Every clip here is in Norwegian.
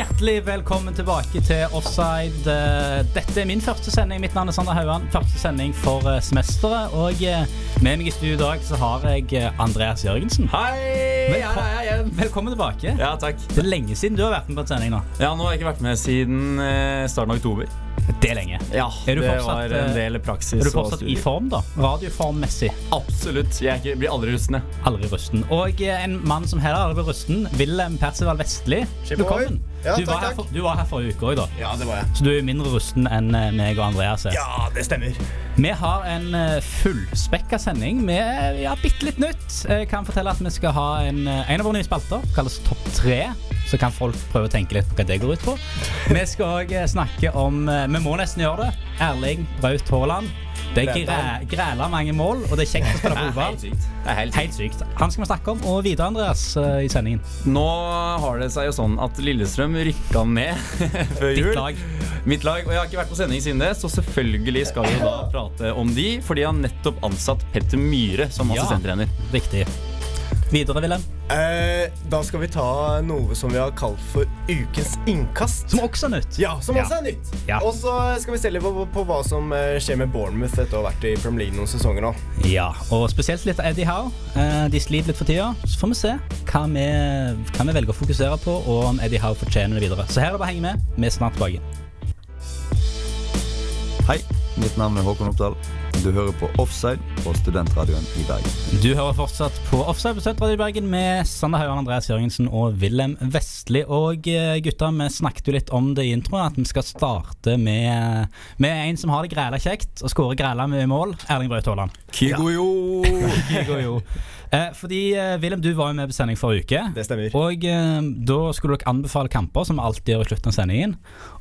Hjertelig velkommen tilbake til Offside. Eh, Dette er min første sending. Mitt navn er Sander Haugan. Første sending for eh, semesteret. Og eh, med meg i studio i dag så har jeg Andreas Jørgensen. Hei! Velko- hei, hei, jeg. Velkommen tilbake. Ja, takk. Det er lenge siden du har vært med på en sending nå. Ja, Nå har jeg ikke vært med siden starten av oktober. Det er lenge. Ja, Er du Det fortsatt, var en eh, del praksis. Er du fortsatt i form, da? Radioformmessig. Absolutt. Jeg er ikke, blir aldri rusten. Aldri rusten. Og eh, en mann som heller aldri blir rusten, Wilhelm Percival Vestli. Velkommen. Ja, du, var for, du var her forrige uke òg, da. Ja, det var jeg. Så du er mindre rusten enn eh, meg og Andreas er. Ja, det stemmer. Vi har en fullspekka sending med ja, bitte litt nytt. Jeg kan fortelle at vi skal ha en, en av våre nye spalter, kalles Topp tre. Så kan folk prøve å tenke litt på hva det går ut på. Vi skal òg snakke om eh, Vi må nesten gjøre det. Erling Braut Haaland. Det er græla mange mål, og det er kjekt å spille Det fotball. Det er helt sykt. Helt sykt. Han skal vi snakke om, og videre, Andreas, eh, i sendingen. Nå har det seg jo sånn at Lillestrøm rykka ned før Ditt jul. lag. Mitt lag. Og jeg har ikke vært på sending siden det, så selvfølgelig skal vi da prate om de. For de har nettopp ansatt Petter Myhre som Ja. Riktig. Videre, Wilhelm. Eh, da skal vi ta noe som vi har kalt for ukens innkast. Som også er nytt. Ja, som Ja. også er nytt. Ja. Og så skal vi se litt på, på hva som eh, skjer med Bournemouth etter å ha vært i Premier League noen sesonger nå. Ja, og spesielt litt av Eddie Howe. Eh, De sliter litt for tida. Så får vi se hva vi, hva vi velger å fokusere på, og om Eddie Howe fortjener det videre. Så her er det bare å henge med. Vi er snart tilbake. Hei, mitt navn er Håkon Oppdal. Du hører på Offside på Studentradioen i Bergen. Du hører fortsatt på Offside på Studentradioen i Bergen med Sander Haugan, Andreas Jørgensen og Wilhelm Vestli. Og eh, gutta, vi snakket jo litt om det i introen, at vi skal starte med, med en som har det græla kjekt og skårer græla med mål. Erling Braut Haaland. Kygo-jo! Kigo, jo. Eh, fordi eh, Wilhelm, du var jo med på sending forrige uke. Det stemmer. Og eh, da skulle dere anbefale kamper, som vi alltid gjør i slutten av sendingen.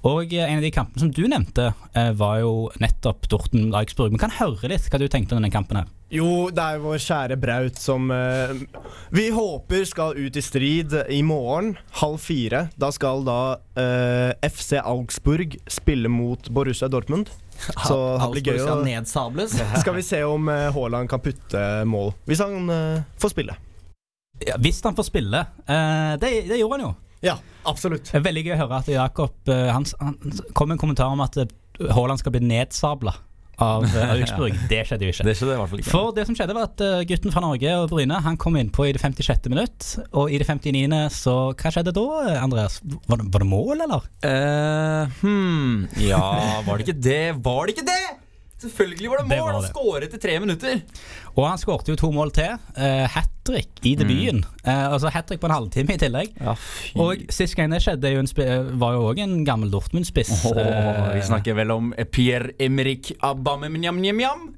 Og eh, en av de kampene som du nevnte, eh, var jo nettopp Dorten Eichsburg. Vi kan høre litt hva du tenkte om denne kampen her. Jo, det er vår kjære Braut som eh, vi håper skal ut i strid i morgen, halv fire. Da skal da eh, FC Augsburg spille mot Borussia Dortmund. Så det blir gøy å nedsables. Skal vi se om eh, Haaland kan putte mål. Hvis han eh, får spille. Ja, hvis han får spille. Eh, det, det gjorde han jo. Ja, absolutt. Det er veldig gøy å høre at Jakob eh, han, han kom med en kommentar om at Haaland skal bli nedsabla av Augsburg. Det skjedde jo ikke. Det skjedde i hvert fall ikke. For det som skjedde var at eh, gutten fra Norge og Bryne Han kom innpå i det 56. minutt, og i det 59. Så hva skjedde da, Andreas? Var det, var det mål, eller? Uh, hmm, ja, var det ikke det? Var det ikke det?! Selvfølgelig var det Det mål! det. Han skåret etter tre minutter. Og han skårte jo to mål til. Uh, Hat trick i debuten. Eh, altså Hat trick på en halvtime i tillegg. Ja. Og sist gang det skjedde, eh, var jo òg en gammel Dortmund-spiss. Oh, eh, vi snakker vel om Pierre-Emerick Aubameyang-Nyam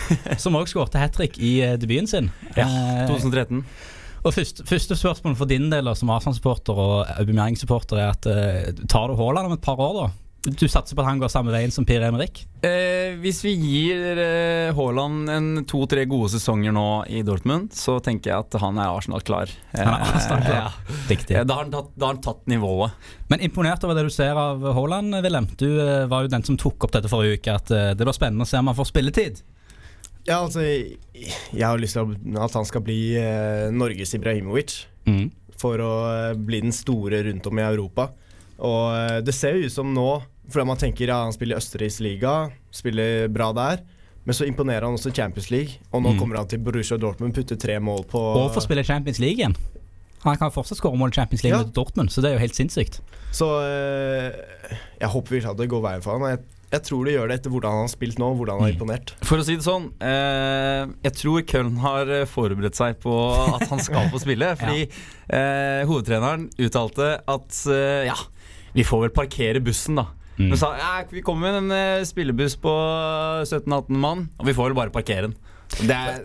som òg skårte hat trick i debuten sin. Ja, Eh, 2013. og først, første spørsmål for din del som Arsenal-supporter og Aubameyang-supporter er at tar du Haaland om et par år, da? Du satser på at han går samme veien som Pierre Emerick? Eh, hvis vi gir eh, Haaland en to-tre gode sesonger nå i Dortmund, så tenker jeg at han er Arsenal-klar. Eh, Han er Arsenal-klar. ja. Riktig. Eh, Da har han tatt, da har han tatt nivået. Men imponert over det du ser av Haaland, Wilhelm. Du eh, var jo den som tok opp dette forrige uke, at eh, det blir spennende å se om han får spilletid. Ja, altså Jeg har lyst til at han skal bli eh, Norges Ibrahimovic. Mm. For å eh, bli den store rundt om i Europa. Og eh, det ser jo ut som nå, fordi man tenker ja, han spiller i Østerriks liga, spiller bra der. Men så imponerer han også i Champions League, og nå Mm. kommer han til Borussia Dortmund, putter tre mål på Og får spille Champions League igjen. Han kan fortsatt skåre mål i Champions League Ja. mot Dortmund, så det er jo helt sinnssykt. Så eh, jeg håper virkelig at det går veien for han. Jeg, jeg tror det gjør det etter hvordan han har spilt nå, hvordan han har Mm. imponert. For å si det sånn, eh, jeg tror Köln har eh, forberedt seg på at han skal få spille. Fordi eh, hovedtreneren uttalte at eh, ja, vi får vel parkere bussen, da. Mm. Men sa ja, vi kommer med en eh, spillebuss på 17-18 mann, og vi får vel bare parkere den. Det er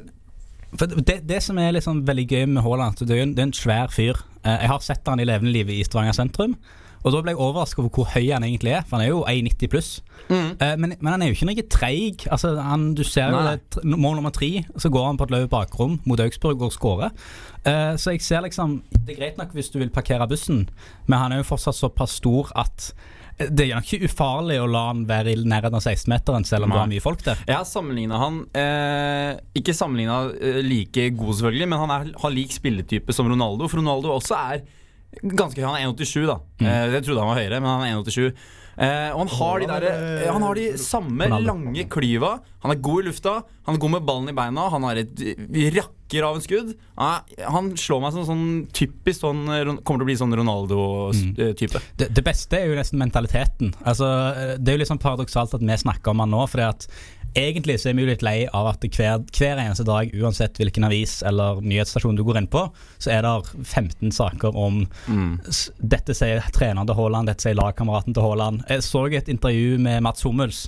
For det, det som er liksom veldig gøy med Haaland, det er jo en, det er en svær fyr. Eh, Jeg har sett han i levende liv i Stavanger sentrum. Og da ble jeg overrasket over hvor høy han egentlig er, for han er jo 1,90 pluss. Mm. Eh, Men, men han er jo ikke noe treig. Altså, han, du ser jo Nei. det, mål nummer tre, så går han på et løp bakrom mot Augsburg og skårer. Eh, Så jeg ser liksom Det er greit nok hvis du vil parkere bussen, men han er jo fortsatt såpass stor at eh, det er nok ikke ufarlig å la han være i nærheten av 16-meteren, selv om det Nei. er mye folk der. Jeg har sammenligna han eh, Ikke sammenligna eh, like god, selvfølgelig, men han er, har lik spilletype som Ronaldo. For Ronaldo også er ganske høy. Han er 1,87, da. Mm. jeg trodde han var høyere, men han er 1,87. Eh, og han har de, der, eh, han har de samme lange klyva. Han er god i lufta, han er god med ballen i beina. Han har et eh, rakker av en skudd. Han, han slår meg som sånn typisk sånn eh, Kommer til å bli sånn Ronaldo-type. Det, det beste er jo nesten mentaliteten. Altså, det er jo litt sånn paradoksalt at vi snakker om han nå. Fordi at egentlig så er vi jo litt lei av at hver, hver eneste dag, uansett hvilken avis eller nyhetsstasjon du går inn på, så er det 15 saker om mm. Dette sier treneren til Haaland, dette sier lagkameraten til Haaland. Jeg så et intervju med Mats Hummels,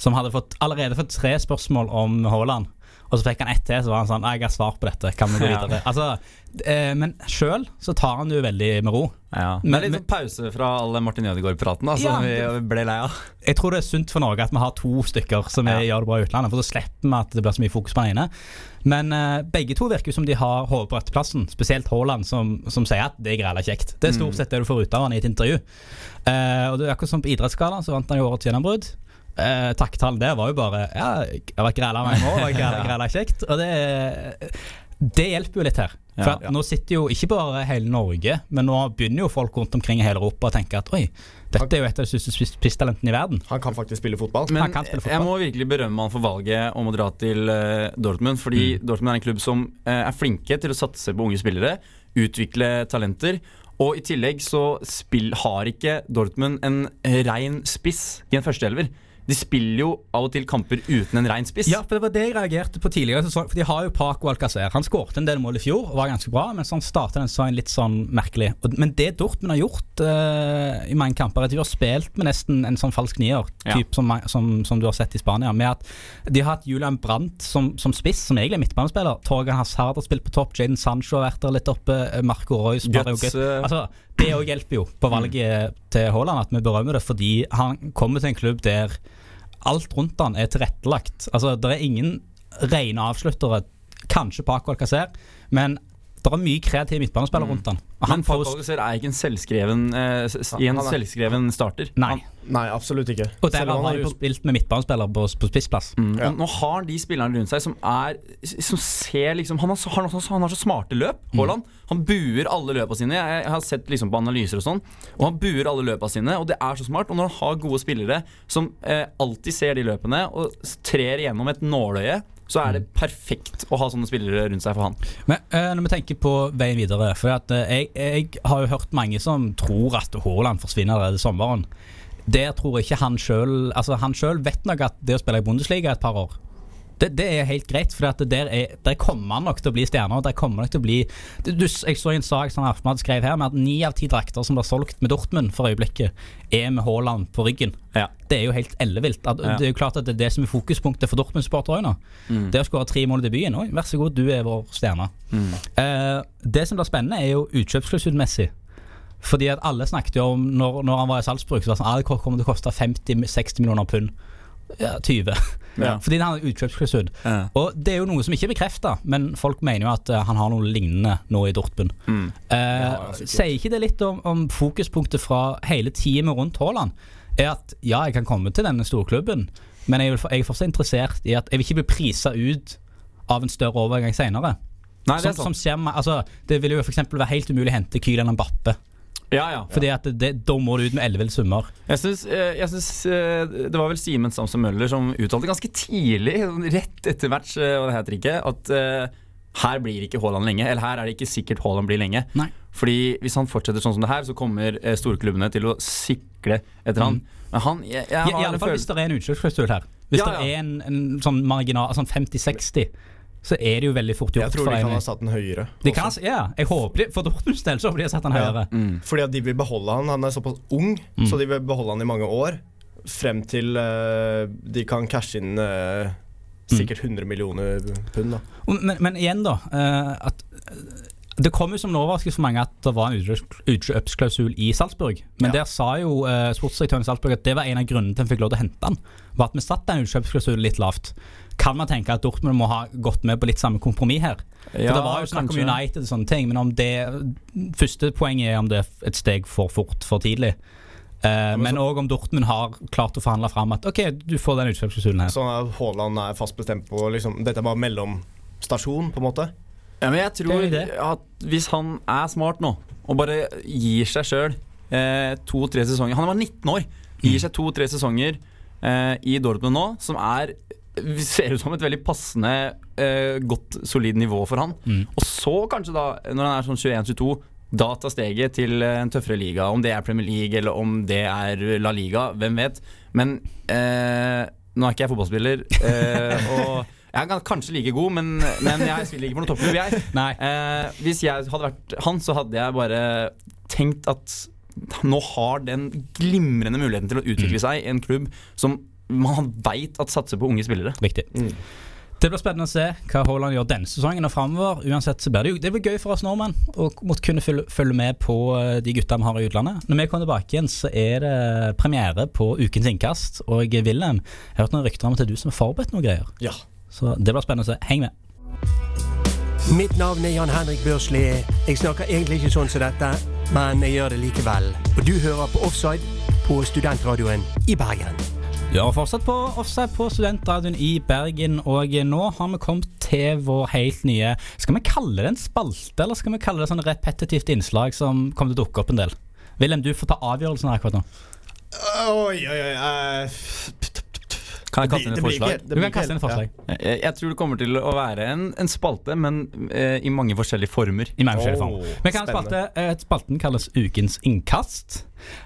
som hadde fått, allerede fått tre spørsmål om Haaland. Og så fikk han ett til, så var han sånn 'Jeg har svar på dette, kan vi gå Ja. videre?' Altså, eh, men sjøl så tar han det jo veldig med ro. Ja. Men- er litt men- sånn pause fra all Martin Ødegaard-praten, da, som Ja, vi ble lei av. Jeg tror det er sunt for Norge at vi har to stykker som Ja. gjør det bra i utlandet. For så slipper vi at det blir så mye fokus på den ene. Men eh, begge to virker som de har hodet på retteplassen. Spesielt Haaland, som, som sier at det er greit kjekt. Det er stort sett det du får ut av han i et intervju. Eh, og det er akkurat som på Idrettsgallaen, så vant han jo årets gjennombrudd. Uh, takktall der var jo bare Ja, jeg har grella meg nå, og kjekt. Og det, det hjelper jo litt her. For Ja. ja. nå sitter jo ikke bare hele Norge, men nå begynner jo folk rundt omkring i hele Europa å tenke at oi, dette er jo et av de største spiss- spisstalentene i verden. Han kan faktisk spille fotball. Men spille fotball. jeg må virkelig berømme han for valget om å dra til uh, Dortmund. Fordi Dortmund er en klubb som uh, er flinke til å satse på unge spillere, utvikle talenter. Og i tillegg så spill, har ikke Dortmund en rein spiss i en førsteelver. De spiller jo av og til kamper uten en rein spiss. Ja, for det var det jeg reagerte på tidligere sesong. For de har jo Paco Alcacer. Han skåret en del mål i fjor og var ganske bra, men så han startet den sesongen litt sånn merkelig. Men det Dortmund har gjort uh, i mange kamper, er at de har spilt med nesten en sånn falsk nier, Ja. typ som, som, som du har sett i Spania. Med at de har hatt Julian Brandt som, som spiss, som egentlig er midtbanespiller. Torgan Hazard har spilt på topp, Jaden Sancho har vært der litt oppe, eh, Marco Reus Guts, Altså, det òg hjelper jo på valget til Haaland, at vi berømmer det, fordi han kommer til en klubb der alt rundt han er tilrettelagt. Altså, det er ingen rene avsluttere. Kanskje Paco Alcacer, men det er mye kreative midtbanespillere rundt han. Og han Men Alcacer er ikke en selvskreven, eh, s- i en Han er- selvskreven starter. Nei. Han, Nei, absolutt ikke. Og der Selv om har han er jo spilt med midtbanespiller på, på spissplass. Mm. Ja. Og nå har de spillerne rundt seg som er Som ser liksom Han har, så- han har, så- han har så smarte løp, Haaland. Han buer alle løpa sine. Jeg, jeg har sett liksom på analyser og sånn, og han buer alle løpa sine, og det er så smart. Og når han har gode spillere som eh, alltid ser de løpene og s- trer igjennom et nåløye, så er det perfekt å ha sånne spillere rundt seg for han. Men uh, når vi tenker på veien videre For at, uh, jeg, jeg har jo hørt mange som tror at Haaland forsvinner allerede sommeren. Der tror ikke han sjøl Altså Han selv vet nok at det å spille i Bundesliga et par år det, det er helt greit, for at der, er, der kommer han nok til å bli stjerner. Der kommer nok til å bli du, Jeg så en sak som Aftenblad skrev her, med at ni av ti drakter som blir solgt med Dortmund for øyeblikket, er med Haaland på ryggen. Ja. Det er jo helt ellevilt. At, Ja. Det er jo klart at det er det som er fokuspunktet for Dortmund-supportere nå. Mm. Det å skåre tre mål i debuten. Oi, vær så god, du er vår stjerne. Eh, det som blir spennende, er jo utkjøpsklausulmessig. Fordi at alle snakket jo om Når, når han var i Salzburg, så var det sånn ah, det kommer til å koste 50-60 millioner pund. Ja, 20. Ja. Fordi han har utkjøpsklausul. Ja. Og det er jo noe som ikke er bekrefta, men folk mener jo at eh, han har noe lignende nå i Dortmund. Mm. Eh, Ja, sier ikke det litt om, om fokuspunktet fra hele teamet rundt Haaland? Er at ja, jeg kan komme til denne storklubben, men jeg, vil, jeg er fortsatt interessert i at jeg vil ikke bli prisa ut av en større overgang senere. Nei, det som skjer altså, det vil jo eksempel være helt umulig å hente Kylian Mbappe. Ja, ja. Fordi at det, det, da må du ut med elleville summer. Jeg syns, eh, eh, Det var vel Simen Samson Møller som uttalte ganske tidlig, rett etter match, Hva og det heter ikke, at eh, her blir ikke Haaland lenge. Eller her er det ikke sikkert Haaland blir lenge. Nei. Fordi hvis han fortsetter sånn som det her, så kommer eh, storklubbene til å sikle etter han. Men han jeg, jeg I, i alle fall hvis det er en utkjøpsklausul her. Hvis Ja, det er en, en sånn marginal, sånn 50-60, så er det jo veldig fort gjort. Jeg tror de kan ha satt den høyere. de kan, ja, jeg håper de, For Dortmunds del så håper de har satt den Ja. Mm. Fordi at de vil beholde han. Han er såpass ung, Mm. så de vil beholde han i mange år. Frem til uh, de kan cashe inn uh, sikkert 100 millioner pund. da Men, men igjen, da. Uh, at eh, det kom jo som en overraskelse for mange at det var en utkjøps- utkjøpsklausul i Salzburg. Men Ja. der sa jo uh, sportsdirektøren i Salzburg at det var en av grunnene til at han fikk lov til å hente han. Var at vi satte den utkjøpsklausulen litt lavt. Kan man tenke at Dortmund må ha gått med på litt samme kompromiss her? For Ja, Det var jo snakk om. United og sånne ting, men om det første poenget er om det er et steg for fort for tidlig. Eh, men òg om Dortmund har klart å forhandle fram at OK, du får den utkjøpsklausulen her. Sånn at Haaland er fast bestemt på liksom, Dette er bare mellomstasjon, på en måte. Ja, men jeg tror Det er det. at hvis han er smart nå, og bare gir seg sjøl eh, to-tre sesonger Han var 19 år. Gir seg to-tre sesonger eh, i Dortmund nå, som er ser ut som et veldig passende, uh, godt, solid nivå for han. Mm. Og så kanskje da, når han er sånn 21-22, da ta steget til en tøffere liga. Om det er Premier League eller om det er La Liga, hvem vet. Men eh, nå er ikke jeg fotballspiller, eh, og jeg er kanskje like god, men, men jeg spiller ikke for noen toppklubb, jeg. Eh, hvis jeg hadde vært han, så hadde jeg bare tenkt at nå har den glimrende muligheten til å utvikle seg i en klubb som man veit at satser på unge spillere. Riktig. Det blir spennende å se hva Haaland gjør denne sesongen og framover. Uansett så blir det jo Det blir gøy for oss nordmenn å måtte kunne følge, med på eh, de gutta vi har i utlandet. Når vi kommer tilbake igjen, så er det premiere på Ukens innkast. Og Wilhelm, jeg har hørt noen rykter om at det er du som har forberedt noen greier. Ja. Så det blir spennende å se. Heng med. Mitt navn er Jan Henrik Børsli. Jeg snakker egentlig ikke sånn som dette, men jeg gjør det likevel. Og du hører på Offside på Studentradioen i Bergen. Du har fortsatt på Offside på Studentradioen i Bergen, og nå har vi kommet til vår helt nye Skal vi kalle det en spalte, eller skal vi kalle det sånn repetitivt innslag som kommer til å dukke opp en del? Wilhelm, du får ta avgjørelsen her akkurat nå. Oi, oi, oi. Kan jeg kaste inn et forslag? ikke- Du kan kaste inn et forslag. Jeg, jeg tror det kommer til å være en, en spalte, men eh, i mange forskjellige former. I mange forskjellige former. Oh, Vi kan spalte, eh, Spalten kalles Ukens innkast.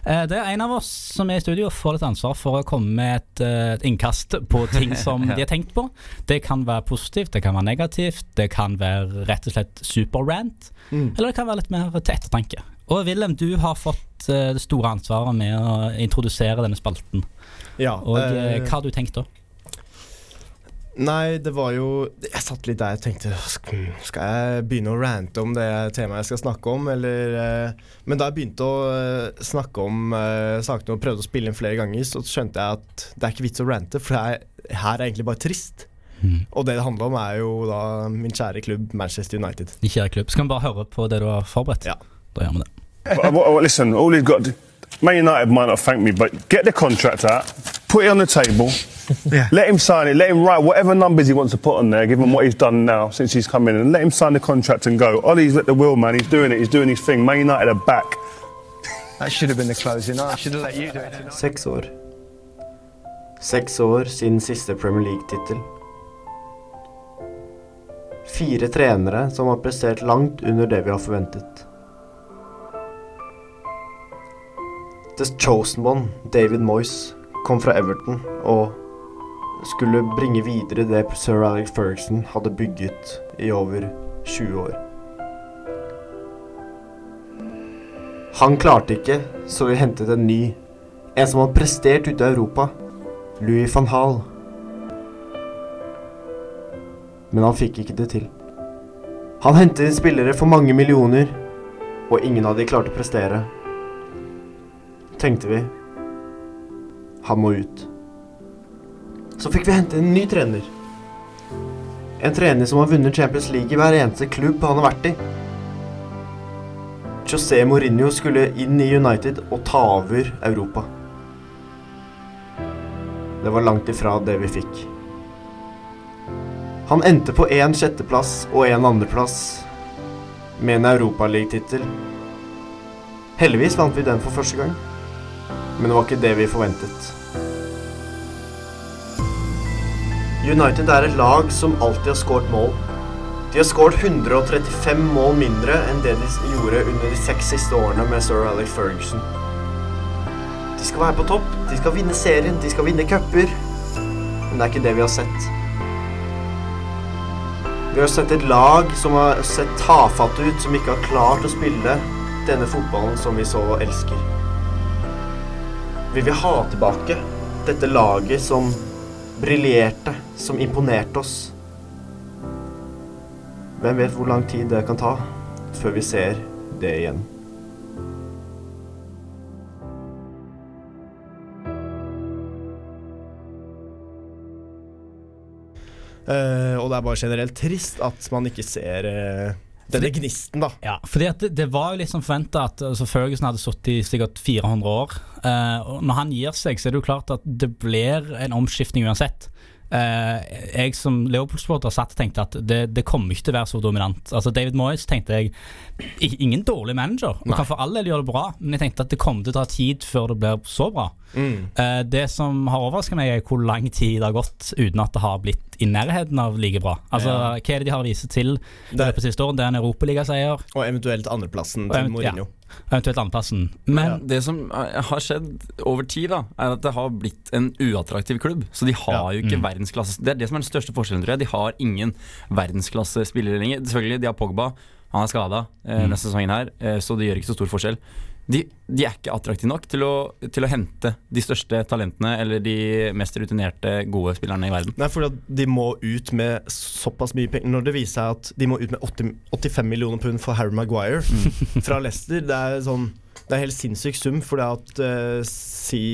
Eh, Det er en av oss som er i studio får litt ansvar for å komme med et, eh, et innkast på ting som de har tenkt på. Det kan være positivt, det kan være negativt, det kan være rett og slett superrant. Mm. Eller det kan være litt mer til ettertanke. Og Wilhelm, du har fått eh, det store ansvaret med å introdusere denne spalten. Ja, Og eh, eh, hva har du tenkt da? Nei, det var jo Jeg satt litt der og tenkte Skal jeg begynne å rante om det temaet jeg skal snakke om, eller eh, Men da jeg begynte å snakke om sakene og prøvde å spille inn flere ganger, så skjønte jeg at det er ikke vits å rante, for det er, her er egentlig bare trist. Mm. Og det det handler om, er jo da min kjære klubb Manchester United. Min kjære klubb. Skal vi bare høre på det du har forberedt? Ja. Da gjør vi det. Well, well, listen, all he's got to Man United might not thank me, but get the contract out, put it on the table, Yeah. let him sign it, let him write whatever numbers he wants to put on there, given what he's done now since he's come in, and let him sign the contract and go. Ollie's at the wheel, man. He's doing it. He's doing his thing. Man United are back. That should have been the closing. I should have let you do it. Seks år. Seks år siden siste Premier League-tittel. Fire trenere som har prestert langt under det vi har forventet. The Chosen One, David Moyes, kom fra Everton og skulle bringe videre det sir Alex Ferguson hadde bygget i over 20 år. Han klarte ikke, så vi hentet en ny. En som hadde prestert ute i Europa. Louis van Hall. Men han fikk ikke det til. Han hentet inn spillere for mange millioner, og ingen av de klarte å prestere. Tenkte vi. Han må ut. Så fikk vi hente en ny trener. En trener som har vunnet Champions League i hver eneste klubb han har vært i. José Mourinho skulle inn i United og ta over Europa. Det var langt ifra det vi fikk. Han endte på én sjetteplass og én andreplass med en Europaligatittel. Heldigvis vant vi den for første gang, men det var ikke det vi forventet. United er et lag som alltid har skåret mål. De har skåret 135 mål mindre enn det de gjorde under de seks siste årene med sir Alex Ferguson. De skal være på topp, de skal vinne serien, de skal vinne cuper. Men det er ikke det vi har sett. Vi har sett et lag som har sett tafatt ut, som ikke har klart å spille denne fotballen som vi så elsker. Vi vil ha tilbake dette laget som briljerte, som imponerte oss. Hvem vet hvor lang tid det kan ta før vi ser det igjen. Uh, og det er bare generelt trist at man ikke ser eh, denne gnisten, da. Ja, fordi det, det var jo liksom forventa at altså, Ferguson hadde sittet i sikkert 400 år. eh, og når han gir seg, så er det jo klart at det blir en omskiftning uansett. Eh, jeg som Leopold-supporter satt og tenkte at det, det kommer ikke til å være så dominant. Altså David Moyes tenkte jeg Ingen dårlig manager, og kan for all del gjøre det bra, men jeg tenkte at det kommer til å ta tid før det blir så bra. Mm. Eh, det som har overraska meg, er hvor lang tid det har gått uten at det har blitt i nærheten av like bra. Altså, Ja. Hva er det de har vist til i Det- løpet av siste året? Det er en europaligaseier, Og eventuelt andreplassen til Mourinho. Mourinho. Eventuelt andreplassen. Men Det som har skjedd over tid, da er at det har blitt en uattraktiv klubb. Så de har jo ikke Mm. verdensklasse Det er det som er den største forskjellen, tror jeg. De har ingen verdensklassespillere lenger. Selvfølgelig, de har Pogba. Han er skada eh, Mm. denne sesongen her, eh, så det gjør ikke så stor forskjell. De, de er ikke attraktive nok til å, til å hente de største talentene eller de mest rutinerte, gode spillerne i verden. Nei, for de må ut med såpass mye penger Når det viser seg at de må ut med 80, 85 millioner pund for Harry Maguire fra Leicester, det er sånn Det er helt sinnssyk sum, for det at uh, si,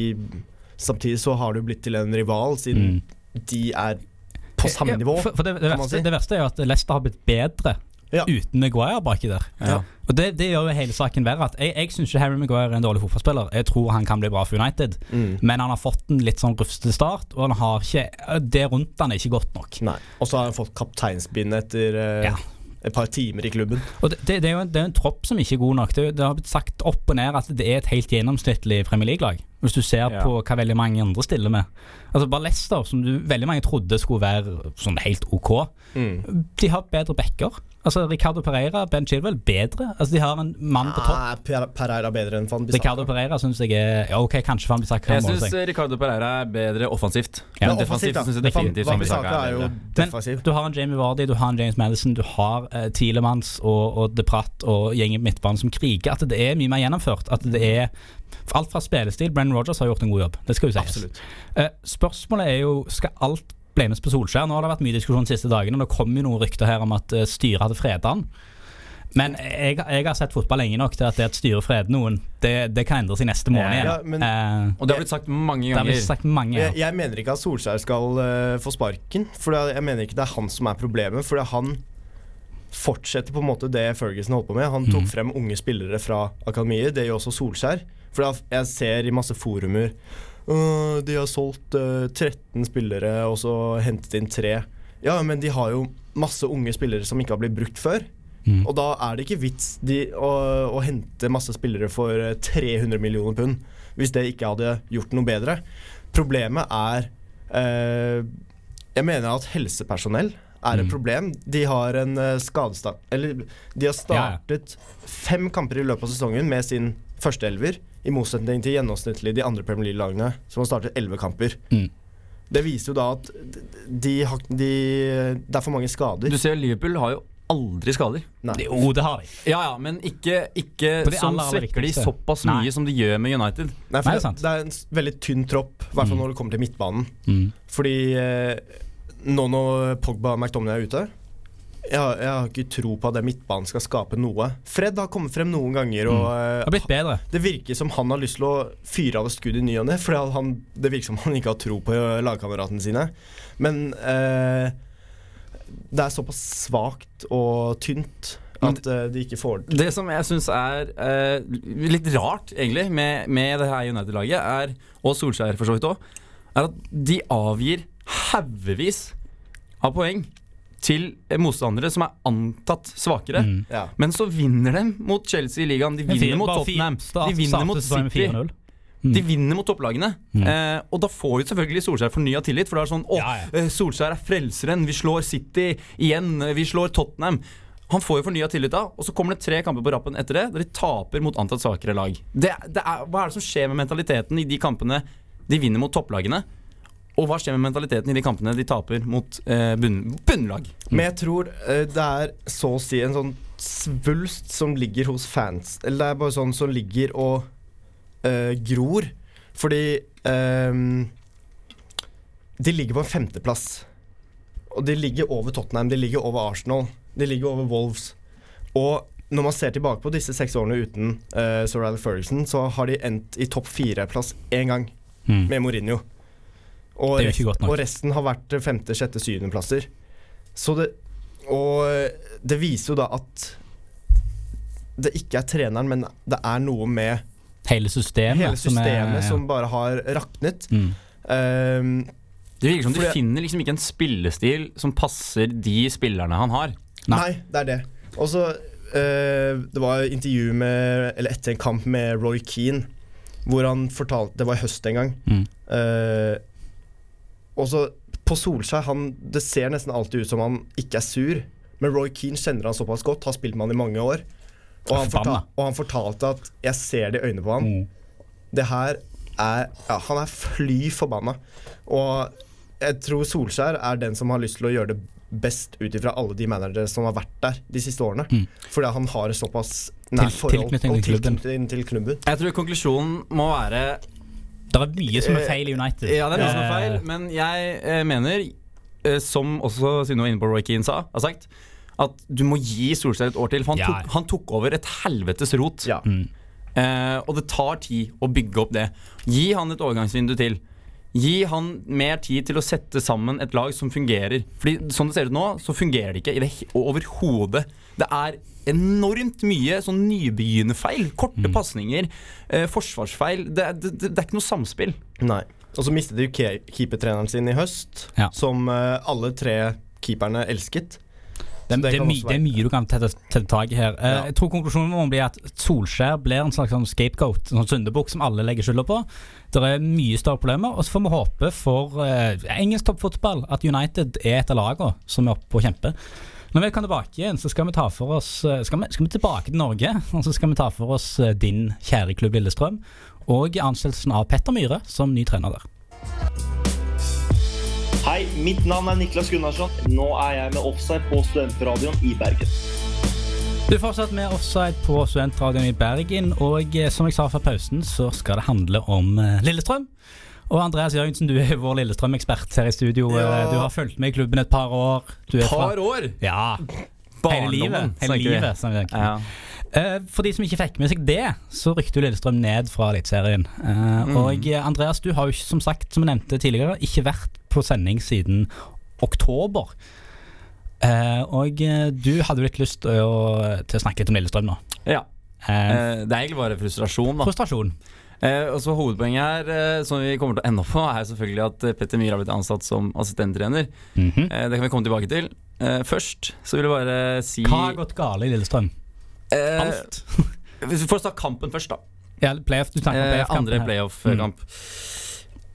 Samtidig så har du blitt til en rival, siden Mm. de er på samme Ja, nivå. For, for det, det, verste, si. det verste er jo at Leicester har blitt bedre Ja. uten Maguire baki der. Ja. Og Det, det gjør jo hele saken verre. At jeg jeg syns ikke Harry Maguire er en dårlig fotballspiller. Jeg tror han kan bli bra for United, Mm. men han har fått en litt sånn rufsete start, og han har ikke det rundt han er ikke godt nok. Og så har han fått kapteinspinn etter uh, Ja. et par timer i klubben. Og det, det, det er jo en, er en tropp som ikke er god nok. Det, det har blitt sagt opp og ned at det er et helt gjennomsnittlig Premier League-lag. Hvis du ser Ja. på hva veldig mange andre stiller med. Altså Bare Leicester, som du veldig mange trodde skulle være sånn helt OK, Mm. de har bedre backer. Altså Ricardo Pereira, Ben Chilwell, bedre. Altså De har en mann på topp. Ah, Per- Pereira bedre enn Van Ricardo Pereira syns jeg er ja, OK, kanskje Van Bissaka Jeg syns. Ricardo Pereira er bedre offensivt. Ja, Men defensivt offensivt, syns jeg definitivt Van Bissaka Bissaka er jo. Men defensiv. du har en Jamie Vardy, du har en James Madison, du har uh, Tielemanns og, og De Pratt og gjengen på midtbanen som kriger. At det er mye mer gjennomført. At det er Alt fra spillestil. Brennan Rogers har gjort en god jobb. Det skal jo sies. Eh, spørsmålet er jo Skal alt blames på Solskjær? Nå har det vært mye diskusjon de siste dagene. Det kom jo noen rykter her om at eh, styret hadde fredet han. Men jeg, jeg har sett fotball lenge nok til at det at styret freder noen, det, det kan endre seg neste måned igjen. Ja, men- Eh, Og det har blitt sagt mange det har ganger. blitt sagt mange Jeg, ganger. jeg mener ikke at Solskjær skal uh, få sparken. For jeg mener ikke det er han som er problemet. For han fortsetter på en måte det Ferguson holdt på med. Han tok mm. frem unge spillere fra akademiet. Det gjør også Solskjær. For jeg ser i masse forumer «Åh, De har solgt uh, 13 spillere og så hentet inn tre. Ja, men de har jo masse unge spillere som ikke har blitt brukt før. Mm. Og da er det ikke vits de, å, å hente masse spillere for eh, 300 millioner pund, hvis det ikke hadde gjort noe bedre. Problemet er eh, Jeg mener at helsepersonell er et Mm. problem. De har en skadestart Eller de har Ja, ja. startet fem kamper i løpet av sesongen med sin første elver, i motsetning til gjennomsnittlig de andre Premier League-lagene, som har startet elleve kamper. Mm. Det viser jo da at de, de, det er for mange skader. Du ser Liverpool har jo aldri skader. Nei. Jo, det har de. Ja, ja, men ikke, ikke som aller svekker de såpass såpass Nei. mye som de gjør med United. Nei, for Nei, det, sant. det er en veldig tynn tropp, i hvert fall Mm. når det kommer til midtbanen. Mm. Fordi eh, nå når Pogba og McDonagh er ute jeg har, jeg har ikke tro på at den midtbanen skal skape noe. Fred har kommet frem noen ganger, og Det har blitt eh, bedre. det virker som han har lyst til å fyre av et skudd i ny og ne. Det virker som han ikke har tro på lagkameratene sine. Men eh, det er såpass svakt og tynt at eh, de ikke får det. Det som jeg syns er eh, litt rart, egentlig, med, med det her United-laget, og Solskjær for så vidt òg, er at de avgir haugevis av poeng til motstandere som er antatt svakere. Mm. Ja. Men så vinner de mot Chelsea i ligaen, de vinner mot Tottenham, de vinner mot City. Mm. De vinner mot topplagene. Mm. Eh, og da får jo selvfølgelig Solskjær fornya tillit. For det er sånn Å, Ja, ja. eh, Solskjær er frelseren. Vi slår City igjen. Vi slår Tottenham. Han får jo fornya tillit da, og så kommer det tre kamper på rappen etter det, der de taper mot antatt svakere lag. Det, det er, hva er det som skjer med mentaliteten i de kampene de vinner mot topplagene? Og hva skjer med mentaliteten i de kampene de taper mot eh, bunn, bunnlag? Men jeg tror eh, det er så å si en sånn svulst som ligger hos fans. Eller det er bare sånn som ligger og eh, gror. Fordi ehm, de ligger på en femteplass. Og de ligger over Tottenham, de ligger over Arsenal, de ligger over Wolves. Og når man ser tilbake på disse seks årene uten uh, Sir Ralph Ferguson, så har de endt i topp fire-plass én gang Mm. med Mourinho. Og, rest- og resten har vært femte, sjette, syvendeplasser. Så det Og det viser jo da at det ikke er treneren, men det er noe med Hele systemet. hele som er- systemet ja. som bare har raknet. mm. Um, Det virker som du finner liksom ikke en spillestil som passer de spillerne han har. Nei. Nei, det er det. Og så eh, Det var intervju med Eller etter en kamp med Roy Keane, hvor han fortalte Det var i høst en gang. Mm. Eh, og så på Solskjær han, Det ser nesten alltid ut som han ikke er sur, men Roy Keane kjenner han såpass godt, har spilt med han i mange år. Og han, fortal, og han fortalte at 'jeg ser det i øynene på han'. Mm. Det her er ja, Han er fly forbanna. Og jeg tror Solskjær er den som har lyst til å gjøre det best ut ifra alle de managere som har vært der de siste årene. Mm. Fordi han har såpass nært Til- forhold og tilknytning til klubben. Jeg tror konklusjonen må være Det er mye som er feil i United. Ja, det er mye som er Eh, feil, men jeg eh, mener, eh, som også Sino inne på Roy Keane sa, har sagt, at du må gi Solskjær et år til. For han, Ja. tok, han tok over et helvetes rot. Ja. Mm. Eh, og det tar tid å bygge opp det. Gi han et overgangsvindu til. Gi han mer tid til å sette sammen et lag som fungerer. Fordi sånn det ser ut nå, så fungerer det ikke i det overhodet. Det er enormt mye sånn nybegynnerfeil. Korte pasninger, eh, forsvarsfeil. Det, er- det, det, det er ikke noe samspill. Nei. Og så mistet de keepertreneren sin i høst, Ja. som eh, alle tre keeperne elsket. Det, det det, er my, det er mye du kan tette, tette tak i her. Uh, Ja. Jeg tror konklusjonen må bli at Solskjær blir en slags sånn scapegoat, en sånn syndebukk som alle legger skylda på. Det er mye større problemer, og så får vi håpe for uh, engelsk toppfotball at United er et av lagene som er oppe og kjemper. Når vi kommer tilbake igjen, så skal vi ta for oss eh, skal vi, skal vi tilbake til Norge. Og så skal vi ta for oss din kjære klubb Lillestrøm og ansettelsen av Petter Myhre som ny trener der. Hei, mitt navn er Niklas Gunnarsson. Nå er jeg med Offside på Studentradioen i Bergen. Du er fortsatt med offside på Studentradioen i Bergen, og eh, som jeg sa før pausen, så skal det handle om eh, Lillestrøm. Og Andreas Jørgensen, du er vår Lillestrøm-ekspert her i studio. Ja. Eh, Du har fulgt med i klubben et par år. Du er fra- Par år! Ja. Hele livet. Hele livet som vi Ja. Eh, For de som ikke fikk med seg det, så rykte jo Lillestrøm ned fra Eliteserien. Eh, Mm. Og eh, Andreas, du har jo ikke, som sagt, som jeg nevnte tidligere, ikke vært på sending siden oktober. Og du hadde jo litt lyst til å, til å snakke litt om Lillestrøm nå. ja. Eh, det er egentlig bare frustrasjon, da. frustrasjon. Eh, og så Hovedpoenget her, eh, som vi kommer til å ende på, er selvfølgelig at Petter Myhre har blitt ansatt som assistenttrener. Mhm. Eh, det kan vi komme tilbake til. Først så vil jeg bare si Hva har gått galt i Lillestrøm? Eh, Alt. vi får ta kampen først, da. Ja, playoff, du snakker om Eh, playoff-kampen andre playoff-kamp.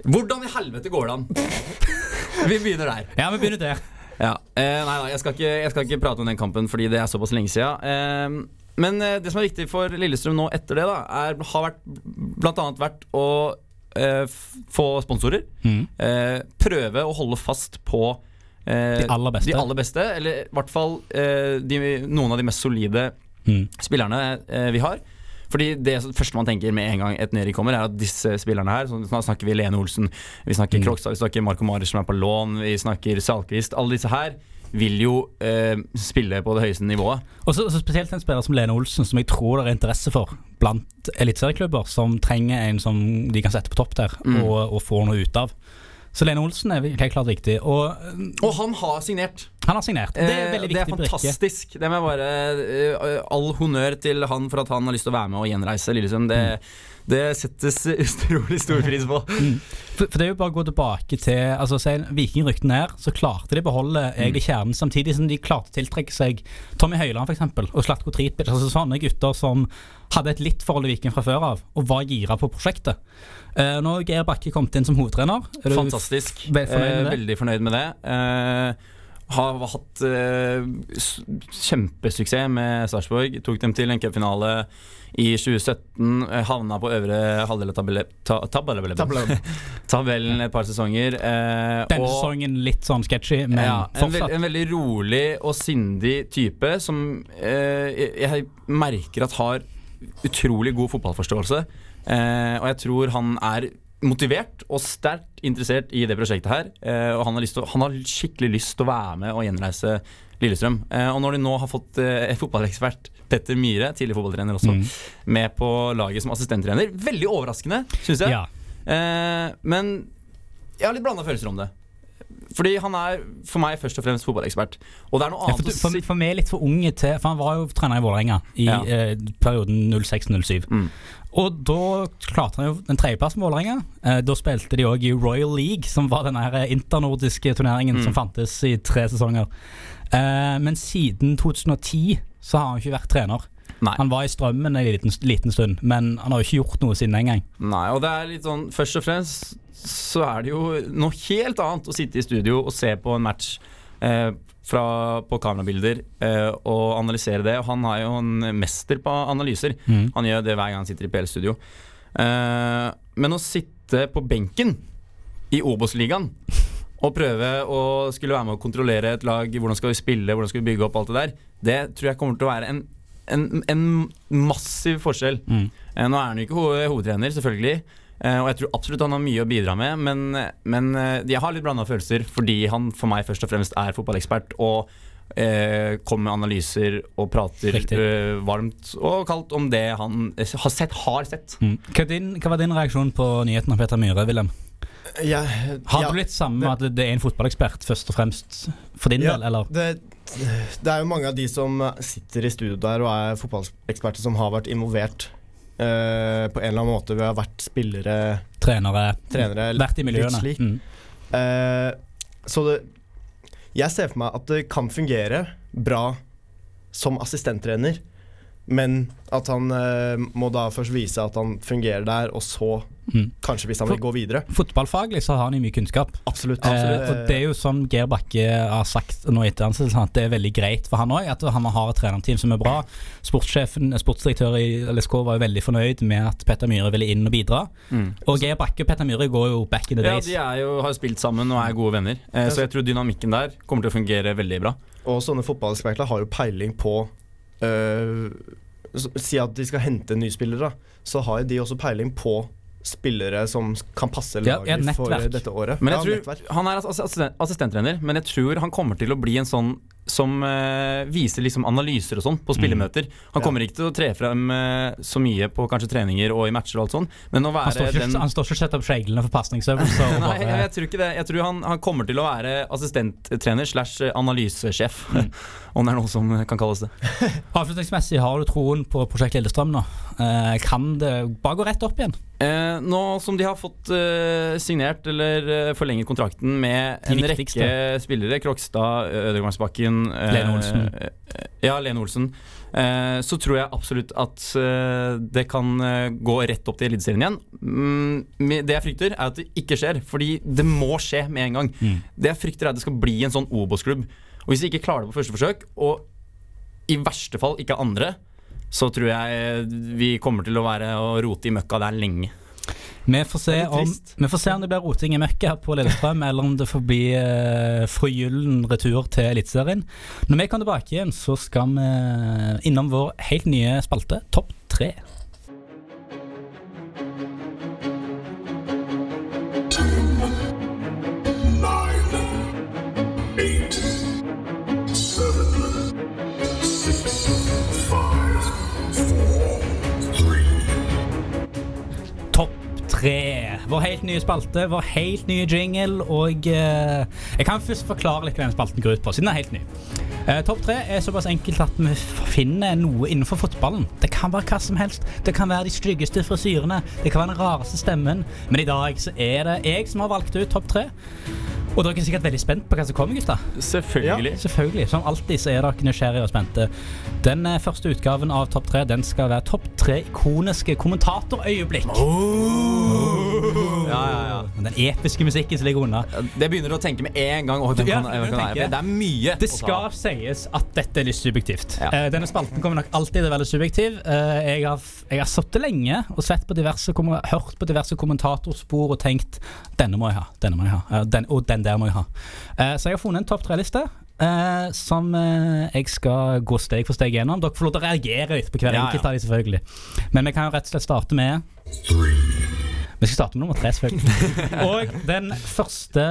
Hvordan i helvete går det an? vi begynner der. Ja, vi begynner der. Ja. Eh, nei da, jeg skal, ikke, jeg skal ikke prate om den kampen fordi det er såpass lenge siden. Eh, men eh, det som er viktig for Lillestrøm nå etter det, da, er, har vært, blant annet vært å eh, få sponsorer. Mm. Eh, prøve å holde fast på eh, De aller beste. de aller beste, eller i hvert fall eh, de, noen av de mest solide Mhm. spillerne eh, vi har. Fordi det første man tenker med en gang et nedrykk kommer, er at disse spillerne her så snakker vi Lene Olsen, vi snakker Mm. Krokstad, vi snakker Marco Marius som er på lån, vi snakker Salkvist. Alle disse her vil jo eh, spille på det høyeste nivået. Og så, så spesielt en spiller som Lene Olsen, som jeg tror det er interesse for blant eliteserieklubber, som trenger en som de kan sette på topp der, Mm. og, og få noe ut av. Så Lene Olsen er helt klart viktig. Og Og han har signert! han har signert. Det er Eh, veldig det er viktig fantastisk. Det må jeg bare eh, All honnør til han for at han har lyst til å være med og gjenreise Lillesund. Det, Mm. Det settes utrolig stor pris på. For, for det er jo bare å gå tilbake til altså, se, Viking rykte ned, så klarte de å beholde egentlig kjernen, samtidig som de klarte å tiltrekke seg Tommy Høiland eksempel, og Slatko Tripic. Altså sånne gutter som hadde et litt forhold til Viking fra før av, og var gira på prosjektet. Uh, nå har Geir Bakke kommet inn som hovedtrener. Er Fantastisk. fornøyd Eh, veldig fornøyd med det. Eh, har hatt eh, kjempesuksess med Sarpsborg. Tok dem til en cupfinale i 2017. eh, Havna på øvre halvdel av tabelle, ta, tabelle, Tabellen. tabellen et par sesonger. eh, Den og- sesongen litt sånn sketchy, men ja, en, veld, en veldig rolig og sindig type som eh, jeg, jeg merker at har utrolig god fotballforståelse. Eh, og jeg tror han er motivert og sterkt interessert i det prosjektet her. Eh, og han har, lyst til, han har skikkelig lyst til å være med og gjenreise Lillestrøm. Eh, og når de nå har fått eh, fotballekspert Petter Myhre, tidligere fotballtrener også, Mm. med på laget som assistenttrener Veldig overraskende, syns jeg. Ja. Eh, men jeg har litt blanda følelser om det. Fordi han er for meg først og fremst fotballekspert. Og det er noe Ja, annet for, du, for, for meg litt for unge til For han var jo trener i Vålerenga i Ja. eh, perioden 06-07. Mm. Og da klarte han jo en tredjeplassen med Vålerenga. Eh, da spilte de òg i Royal League, som var den eh, internordiske turneringen Mm. som fantes i tre sesonger. Eh, men siden 2010 så har han ikke vært trener. Nei. Han var i Strømmen en liten, liten stund, men han har jo ikke gjort noe siden den gang. Nei, og det er litt sånn Først og fremst så er det jo noe helt annet å sitte i studio og se på en match eh, fra, på kamerabilder eh, og analysere det. Og han er jo en mester på analyser. Mm. Han gjør det hver gang han sitter i PL-studio. Eh, men å sitte på benken i Obos-ligaen og prøve å skulle være med å kontrollere et lag, hvordan skal vi spille, hvordan skal vi bygge opp alt det der, det tror jeg kommer til å være en, en, en massiv forskjell. Mm. Eh, Nå er han jo ikke ho hovedtrener, selvfølgelig. Eh, Og jeg tror absolutt han har mye å bidra med, men, men eh, jeg har litt blanda følelser fordi han for meg først og fremst er fotballekspert og eh, kommer med analyser og prater eh, varmt og kaldt om det han eh, har sett. Har sett. Mm. Hva, din, hva var din reaksjon på nyheten av Peter Myhre, Wilhelm? Ja, Har ja, du litt samme med at det er en fotballekspert, først og fremst for din Ja, del, eller? Det, det er jo mange av de som sitter i studio der og er fotballeksperter, som har vært involvert eh, på en eller annen måte ved å ha vært spillere, Trenere, trenere vært i miljøene. slik. Mm. Uh, så det, jeg ser for meg at det kan fungere bra som assistenttrener, men at han uh, må da først vise at han fungerer der, og så Mm. kanskje hvis han vil gå videre. Fotballfaglig så har han jo mye kunnskap. Absolutt. Eh, og det er jo som Geir Bakke har sagt nå etter ansettelsen, at det er veldig greit for han òg. At han har et trenerteam som er bra. Sportssjefen, sportsdirektør i LSK var jo veldig fornøyd med at Petter Myhre ville inn og bidra. Og Geir Bakke og Petter Myhre går jo back in the Ja. De er jo, har spilt sammen og er gode venner, eh, så jeg tror dynamikken der kommer til å fungere veldig bra. Og sånne fotballeksperter har jo peiling på øh, Si at de skal hente nye spillere, da. Så har de også peiling på spillere som kan passe laget ja, for dette året. Men ja, jeg tror. Han er assistent, assistenttrener, men jeg tror han kommer til å bli en sånn som uh, viser liksom analyser og sånn på spillemøter. Han Ja. kommer ikke til å tre frem uh, så mye på kanskje treninger og i matcher og alt sånn, men å Han står ikke, den han står ikke og setter opp skjeglene for pasningsøvelser. Nei, bare- jeg tror ikke det. Jeg tror han, han kommer til å være assistenttrener slash analysesjef. Om det er noe som kan kalles det. Avslutningsmessig, har du troen på Prosjekt Lillestrøm nå? Uh, kan det bare gå rett opp igjen? Eh, nå som de har fått eh, signert eller eh, forlenget kontrakten med De en viktigste. rekke spillere, Krokstad, Ødegangsbakken eh, Lene Olsen. eh, ja, Lene Olsen. Eh, så tror jeg absolutt at det kan gå rett opp til Eliteserien igjen. Mm, det jeg frykter, er at det ikke skjer. Fordi det må skje med en gang. Mm. Det jeg frykter, er at det skal bli en sånn Obos-klubb. Og hvis de ikke klarer det på første forsøk, og i verste fall ikke andre, så tror jeg vi kommer til å være og rote i møkka der lenge. Vi får, se Det om, vi får se om det blir roting i møkka på Lillestrøm, eller om det får bli eh, forgyllen retur til Eliteserien. Når vi kommer tilbake igjen, så skal vi innom vår helt nye spalte, Topp tre. 3. Vår helt nye spalte, vår helt nye jingle. Og eh, jeg kan først forklare litt hva den spalten går ut på, siden den er helt ny. Eh, Topp tre er såpass enkelt at vi finner noe innenfor fotballen. Det kan være hva som helst. Det kan være de styggeste frisyrene. Det kan være den rareste stemmen. Men i dag så er det jeg som har valgt ut topp tre. Og dere er sikkert veldig spent på hva som kommer, gutta. Selvfølgelig. Selvfølgelig. Som alltid så er dere nysgjerrige og spente. Den eh, første utgaven av Topp tre Den skal være topp tre ikoniske kommentatorøyeblikk. Ja, ja, ja. Den episke musikken som ligger unna. Det begynner du å tenke med en gang. Ja, kan, kan være? det er mye Det skal sies at dette er litt subjektivt. Ja. Uh, denne spalten kommer nok alltid til å være litt subjektiv. Uh, jeg har, jeg har sittet lenge og sett på diverse, hørt på diverse kommentatorspor og tenkt denne må jeg ha, denne må jeg ha, uh, den, og den der må jeg ha. Eh, så jeg har funnet en topp tre-liste. Uh, som uh, jeg skal gå steg for steg gjennom. Dere får lov til å reagere litt på hver Ja, enkelt av de selvfølgelig. Men vi kan jo rett og slett starte med Vi skal starte med nummer tre, selvfølgelig. og den første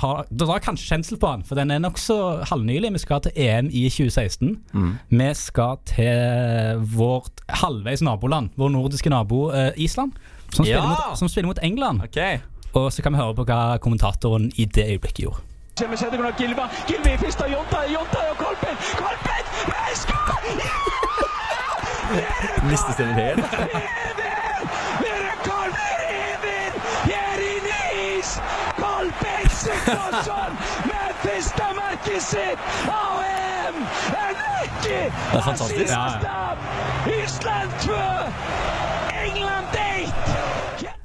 har Dere har kanskje kjensel på den, for den er nokså halvnylig. Vi skal til EM i 2016. Mm. Vi skal til vårt halvveis naboland, vår nordiske nabo uh, Island. Som spiller, Ja! mot, som spiller mot England. Ok. Og så kan vi høre på hva kommentatoren i det øyeblikket gjorde. Gilva. Gilva i Jonta, Jonta og Kolben. Kolben! Nei, skål! Helt. Det er fantastisk. Ja. Island 2!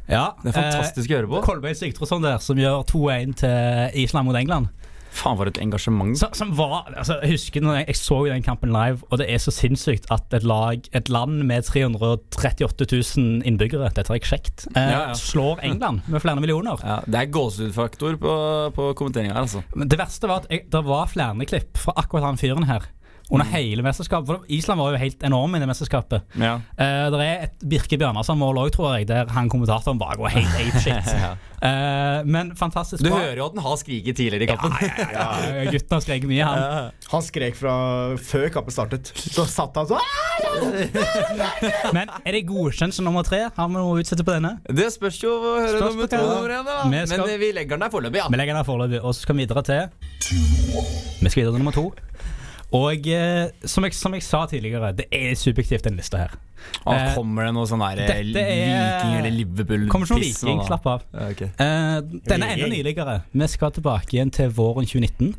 England 8! Ja, Det er fantastisk å høre på. Eh, Kolbein Sigtrosson der, som gjør 2-1 til Island mot England. Faen, for et engasjement. Så, som var, altså, jeg husker når jeg, jeg så den kampen live, og det er så sinnssykt at et lag, et land med 338 000 innbyggere, dette har jeg sjekket, eh, Ja, ja. slår England med flere millioner. Ja, det er gåsehudfaktor på, på kommenteringa her, altså. Men det verste var at jeg, det var flere klipp fra akkurat han fyren her. Under hele mesterskapet. For Island var jo helt enorm i det mesterskapet. Ja. Uh, det er et Birke Bjørnarsson-mål òg, tror jeg, der han kommentatoren bare går helt apeshit. Ja. uh, men fantastisk Du hører jo at han har skriket tidligere i kampen. Ja, ja, ja. Gutten har skreket mye, han. Han skrek fra før kampen startet. Så satt han sånn Men er det godkjent som nummer tre? Har vi noe å utsette på denne? Det spørs jo å høre Spørs nummer to. Vi skal- Men eh, vi legger den der foreløpig, ja. Vi legger den der foreløpig, og så skal vi videre til Vi skal videre til nummer to. Og eh, som, jeg, som jeg sa tidligere, det er subjektivt, den lista her. Å, Eh, kommer det noe sånn der eh, er- Viking eller Liverpool-piss Kommer ikke noe Viking, slapp av. Ja, ok. Eh, denne er enda nyligere. Vi skal tilbake igjen til våren 2019.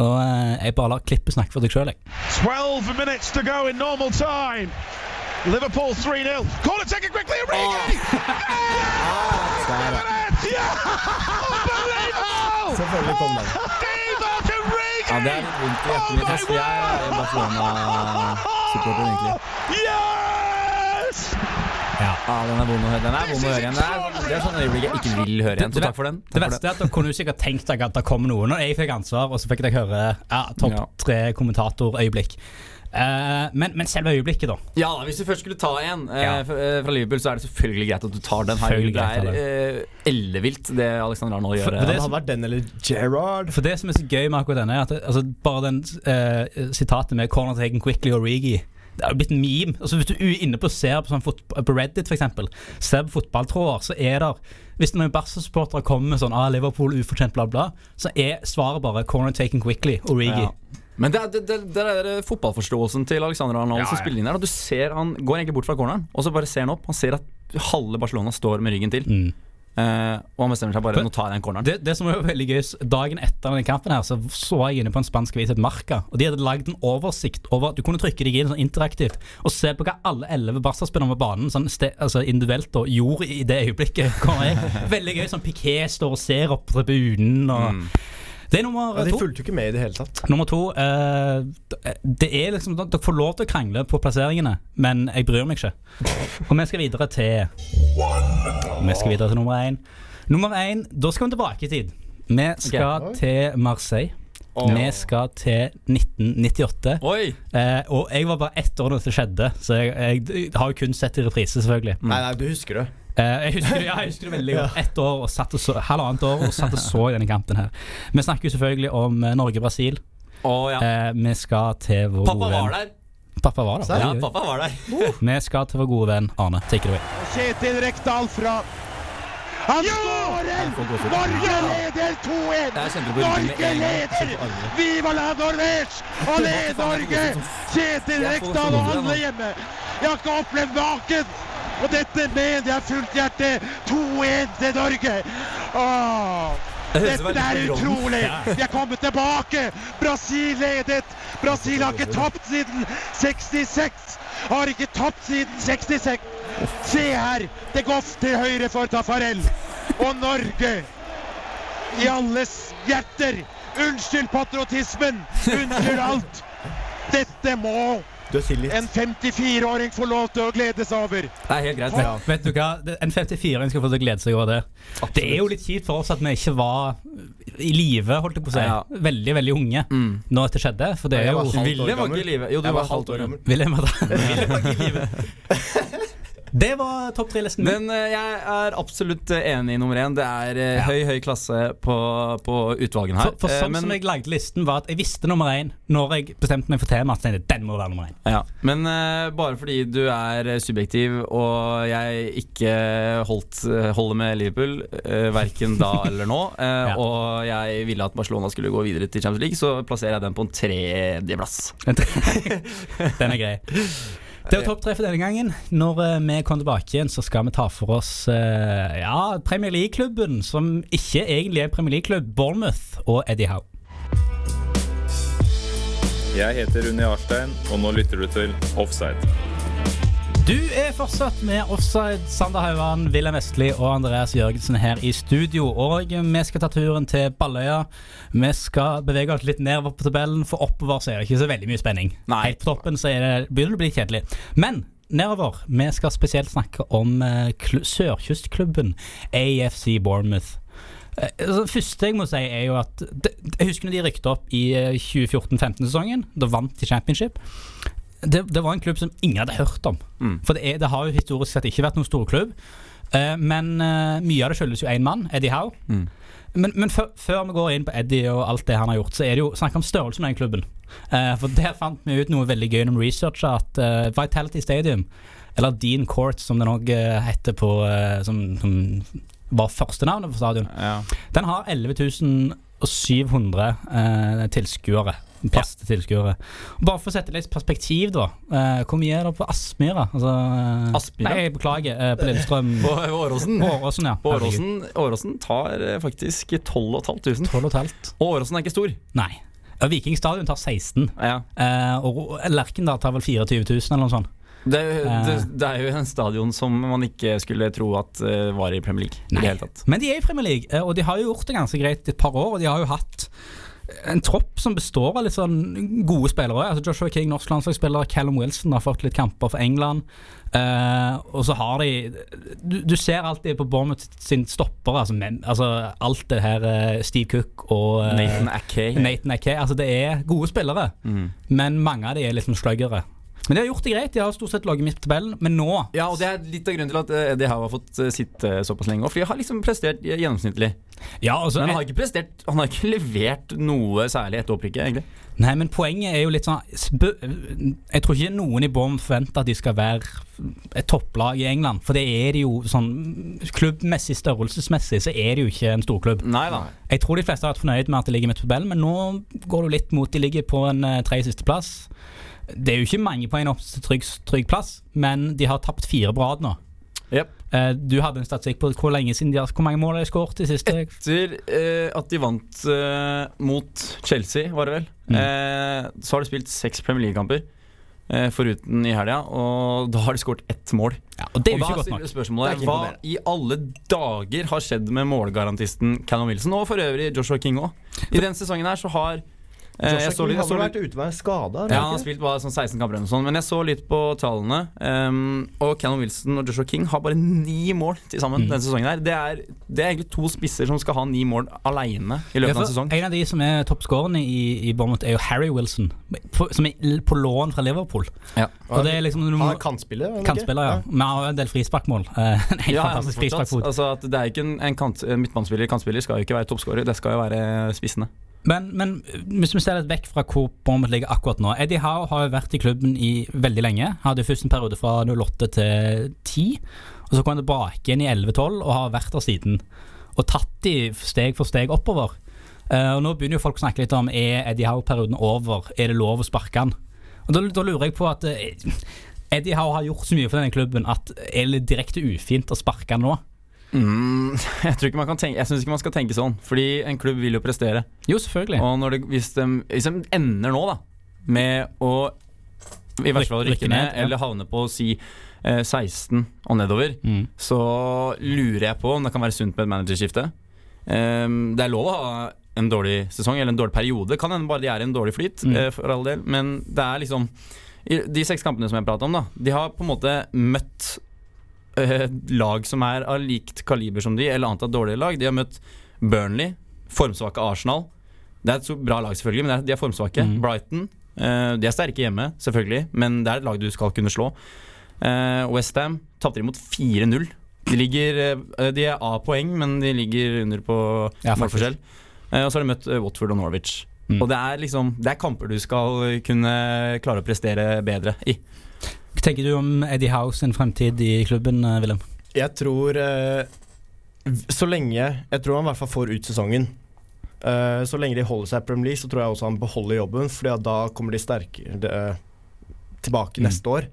Og eh, jeg bare lar klippet snakke for deg sjøl, jeg. 12 minutes to go in normal time. Liverpool 3-0. Corner taken quickly, Origi! Unbelievable! Selvfølgelig kom den. Ja, det er vondt i hjertet mitt, ass, jeg er Barcelona-supporter, egentlig. Yes! Ja, den er vond å høre. Den er vond å høre igjen. Det er, det er sånn øyeblikk jeg ikke vil høre igjen. Så takk for den. Det Takk det verste er at dere kunne sikkert tenkt dere at det kom noen. Og jeg fikk ansvar, og så fikk dere høre ja, topp Ja. tre kommentatorøyeblikk. Eh, men, men selve øyeblikket, da. Ja, hvis du først skulle ta en uh, Ja. fra, Liverpool, så er det selvfølgelig greit at du tar den. her Det er uh, ellevilt, det Alexander Arnold gjør. For- for det Det hadde vært den eller Gerrard. For det som er så gøy med akkurat denne, er at det, altså, bare den eh, sitatet med 'corner taken quickly' og Rigi det har blitt en meme. Altså, hvis du er inne på ser på, sånn på Reddit, for eksempel, ser på fotballtråder, så er det Hvis noen Barca-supportere kommer med sånn ah, 'Liverpool ufortjent', bla, bla, så er svaret bare 'corner taken quickly' og Rigi. Ja. Men det er, det, det, er fotballforståelsen til Alexander Arnold Ja, som spiller inn her. Og du ser Han går egentlig bort fra corneren, og så bare ser han opp. Han ser at halve Barcelona står med ryggen til. Mm. Uh, og han bestemmer seg bare For- Nå tar jeg den corneren. Det, det som var veldig gøy Dagen etter den kampen her Så så jeg inne på en spansk avis et Marca Og de hadde lagd en oversikt over Du kunne trykke deg inn sånn interaktivt Og se på hva alle 11 Barca-spillere på banen Sånn ste, altså individuelt da, gjorde i det øyeblikket Veldig gøy Sånn Piqué står og ser opp tribunen og Mm. Det er nummer Ja, de to. fulgte jo ikke med i det hele tatt. Nummer to eh, Det er liksom Dere får lov til å krangle på plasseringene Men jeg bryr meg ikke. Og vi skal videre til Vi skal videre til nummer én Nummer én, da skal vi tilbake i tid. Vi skal okay. til Marseille. Vi skal til 1998 Oi! eh, Og jeg var bare ett år da det skjedde Så jeg, jeg, jeg har jo kun sett i reprise selvfølgelig. Nei, nei, du husker det. Eh, jeg, husker, ja, jeg husker det veldig godt. Ett år og satt og så, halvannet år og satt og så i denne kampen her. Vi snakker jo selvfølgelig om eh, Norge-Brasil. Å ja. Eh, vi skal til vår Pappa gode venn var der. Pappa var der. Ja, pappa var der. Vi skal til vår gode venn Arne. Take it away. Kjetil Rekdal fra Han skårer! Norge leder 2-1! Jeg kjente det på ryggen med Norge leder! Viva la Norvège! Og led Norge! Kjetil Rekdal og alle hjemme. Jeg har ikke opplevd maken! Og dette mener jeg fullt hjerte. 2-1 til Norge. Åh. Dette er utrolig! Vi er kommet tilbake! Brasil ledet! Brasil har ikke tapt siden 66! Har ikke tapt siden 66! Se her! Det går til høyre for Tafarel. Og Norge i alles hjerter. Unnskyld patriotismen! Unnskyld alt! Dette må. En 54-åring får lov til å glede seg over. Det er helt greit. Ja. Vet du hva? En 54-åring skal få til å glede seg over det. Det er jo litt kjipt for oss at vi ikke var i live, holdt jeg på å si. Ja. Veldig, veldig unge Mm. når dette skjedde. For det er jo år var ikke i live. Jo, du var var halvt år gammel. William var ikke i live. Det var topp tre-listen min. Men eh, jeg er absolutt eh, enig i nummer én. Det er ja. høy, høy klasse på, på utvalgene her. For, for Eh, sånn men, som jeg lagde listen, var at jeg visste nummer én når jeg bestemte meg for temaet. Den må være nummer én. ja. men uh, bare fordi du er eh, subjektiv og jeg ikke holdt, eh, holder med Liverpool, uh, verken da eller nå, uh, Ja. og jeg ville at Barcelona skulle gå videre til Champions League, så plasserer jeg den på en tredjeplass. Den er grei. Det var topp tre for denne gangen. Når eh, vi kommer tilbake igjen, så skal vi ta for oss eh, ja, Premier League-klubben, som ikke egentlig er Premier League-klubb, Bournemouth og Eddie Howe. Jeg heter Unni Arstein, og nå lytter du til Offside. Du er fortsatt med Offside, Sander Hauan, Wilhelm Vestli og Andreas Jørgensen her i studio. Og vi skal ta turen til Balløya. Vi skal bevege oss litt nedover på tabellen, for oppover så er det ikke så veldig mye spenning. Nei. Helt på toppen så det, begynner det å bli kjedelig. Men nedover, vi skal spesielt snakke om eh, kl- sørkystklubben AFC Bournemouth. Eh, altså, Det første jeg må si, er jo at Jeg husker når de rykte opp i eh, 2014-15-sesongen. Da vant de championship. Det, det var en klubb som ingen hadde hørt om. Mm. For det, er, det har jo historisk sett ikke vært noen storklubb. Uh, men uh, mye av det skyldes jo én mann, Eddie Howe. Mm. Men, men før, vi går inn på Eddie og alt det han har gjort, så er det jo snakk om størrelsen på den klubben. Uh, for der fant vi ut noe veldig gøy når vi researcha at uh, Vitality Stadium, eller Dean Court som det nok heter på eh, som, som var førstenavnet på stadion, Ja. den har 11 700 uh, Plass til tilskuere. Bare for å sette litt perspektiv, da. eh, hvor mye er det på Aspmyra? Altså, eh, Aspmyra? Nei, beklager. eh, på Lillestrøm. På Åråsen. Åråsen, ja. På Åråsen, Åråsen tar faktisk 12 500. 12 500. Og Åråsen er ikke stor. Nei. Viking stadion tar 16. Ja. eh, og Lerkendal tar vel 24 000, eller noe sånt. Det, det, det er jo en stadion som man ikke skulle tro at var i Premier League. I det hele tatt. Men de er i Premier League, og de har jo gjort det ganske greit et par år. Og de har jo hatt en tropp som består av litt sånn gode spillere. Altså Joshua King, norsk landslagsspiller. Callum Wilson har fått litt kamper for England. Uh, og så har de Du, du ser alltid på Bournemouth sin stopper. Altså, men, altså alt det her eh, Steve Cook og uh, Nathan Ackay. Nathan. Altså det er gode spillere, Mm. men mange av de er sånn sluggere. Men de har gjort det greit. De har stort sett ligget midt på tabellen, men nå Ja, og det er litt av grunnen til at de Eddie Howe har fått eh, sitte såpass lenge. For de har liksom prestert eh, gjennomsnittlig. ja, altså, Men han har ikke prestert Han har ikke levert noe særlig etter opprykket, egentlig. Nei, men poenget er jo litt sånn Jeg tror ikke noen i Bournemouth forventer at de skal være et topplag i England. For det er de jo sånn Klubbmessig, størrelsesmessig, så er det jo ikke en storklubb. Nei da. Jeg tror de fleste har vært fornøyd med at de ligger midt på tabellen, men nå går det jo litt mot De ligger på en tredje sisteplass. Det er jo ikke mange poeng opp til trygg, trygg plass, men de har tapt fire på rad nå. Yep. Uh, du hadde en statistikk på hvor lenge siden de har Hvor mange mål har de skåret i siste? Etter uh, at de vant uh, mot Chelsea, var det vel, Mm. eh, så har de spilt seks Premier League-kamper. Eh, foruten i helga, og da har de skåret ett mål. Ja, og det er jo ikke godt nok. spørsmålet ikke Hva i alle dager har skjedd med målgarantisten Callum Wilson, og for øvrig Joshua King òg? I denne sesongen her så har eh, Joshua jeg så litt, jeg har så vel litt vært ute med skada? ja, han har spilt bare sånn 16 kamper eller noe sånt, men jeg så litt på tallene. um, og Cannon Wilson og Joshua King har bare ni mål til sammen Mm. denne sesongen. her Det er, det er egentlig to spisser som skal ha ni mål aleine i løpet av en sesong. En av de som er toppskårerne i, i Bournemouth, er jo Harry Wilson. På, som er på lån fra Liverpool. Ja. Og det er liksom du må- Han kan spille. Kantspiller, ja. Men har jo en del frisparkmål. Eh, en helt Ja, fantastisk frisparkfot. altså det er ikke en, en, kant, en midtbanespiller kantspiller skal jo ikke være toppskårer, det skal jo være spissene. Men, men hvis vi ser litt vekk fra hvor Bournemouth ligger akkurat nå Eddie Howe har jo vært i klubben i veldig lenge. Hadde først en periode fra 08 til 10. Og så kom han tilbake igjen i 11-12 og har vært der siden. Og tatt de steg for steg oppover. Uh, og Nå begynner jo folk å snakke litt om er Eddie Howe-perioden over. Er det lov å sparke han? Og Da, da lurer jeg på at uh, Eddie Howe har gjort så mye for denne klubben at er det direkte ufint å sparke han nå? Mm, jeg tror ikke man kan tenke Jeg syns ikke man skal tenke sånn, fordi en klubb vil jo prestere. Jo, selvfølgelig. Og når det, hvis, de, hvis de ender nå da med å i hvert fall Rykke ned, eller havne på si eh, 16 og nedover, Mm. så lurer jeg på om det kan være sunt med et managerskifte. Ehm, det er lov å ha en dårlig sesong eller en dårlig periode. Kan hende bare de er i en dårlig flyt, Mm. eh, for all del. Men det er liksom De seks kampene som jeg prater om, da de har på en måte møtt eh, lag som er av likt kaliber som de, eller antatt dårligere lag. De har møtt Burnley, formsvake Arsenal. Det er et så bra lag, selvfølgelig, men det de er formsvake. Mm. Brighton. eh, de er sterke hjemme, selvfølgelig, men det er et lag du skal kunne slå. Uh, Westham, tapte de mot 4-0. De ligger eh, De er A-poeng, men de ligger under på Ja, målforskjell. Eh, Og så har de møtt eh, Watford og Norwich. Mm. Og det er liksom Det er kamper du skal kunne klare å prestere bedre i. Hva tenker du om Eddie Howe sin fremtid i klubben, Willem? Wilhelm? Jeg tror eh, Så lenge Jeg tror han i hvert fall får ut sesongen. Eh, så lenge de holder seg i Premier League, så tror jeg også han beholder jobben, Fordi da kommer de sterkere eh, tilbake Mm. neste år.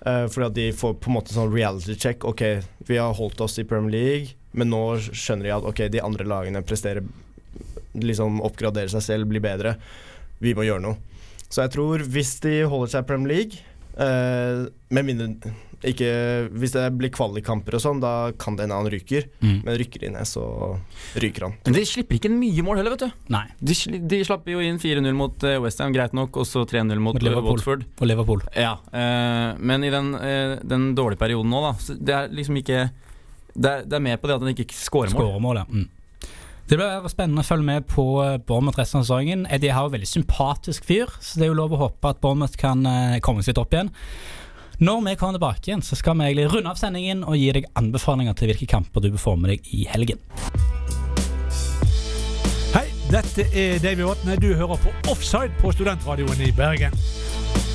Fordi at de får på en måte sånn reality check. Ok, vi har holdt oss i Premier League, men nå skjønner de at ok, de andre lagene presterer Liksom oppgraderer seg selv, blir bedre. Vi må gjøre noe. Så jeg tror hvis de holder seg i Premier League, eh, med mindre ikke Hvis det blir kvalikkamper og sånn, da kan det hende han ryker. Mm. Men rykker de ned, så ryker han. Men de slipper ikke inn mye mål heller, vet du. Nei. De, sli, de slapp jo inn 4-0 mot uh, Westham, greit nok, og så 3-0 mot, Mot eh, Liverpool. Watford. Og Liverpool. Ja, uh, men i den, uh, den dårlige perioden nå, da så Det er liksom ikke Det er, det er mer på det at han ikke scorer mål. Skåremål, ja. Mm. Det blir spennende å følge med på eh, Bournemouth resten av sesongen. Eddie har en veldig sympatisk fyr, så det er jo lov å håpe at Bournemouth kan eh, komme seg litt opp igjen. Når vi kommer tilbake igjen, så skal vi egentlig runde av sendingen og gi deg anbefalinger til hvilke kamper du bør få med deg i helgen. Hei, dette er Davy Vatne. Du hører på Offside på Studentradioen i Bergen.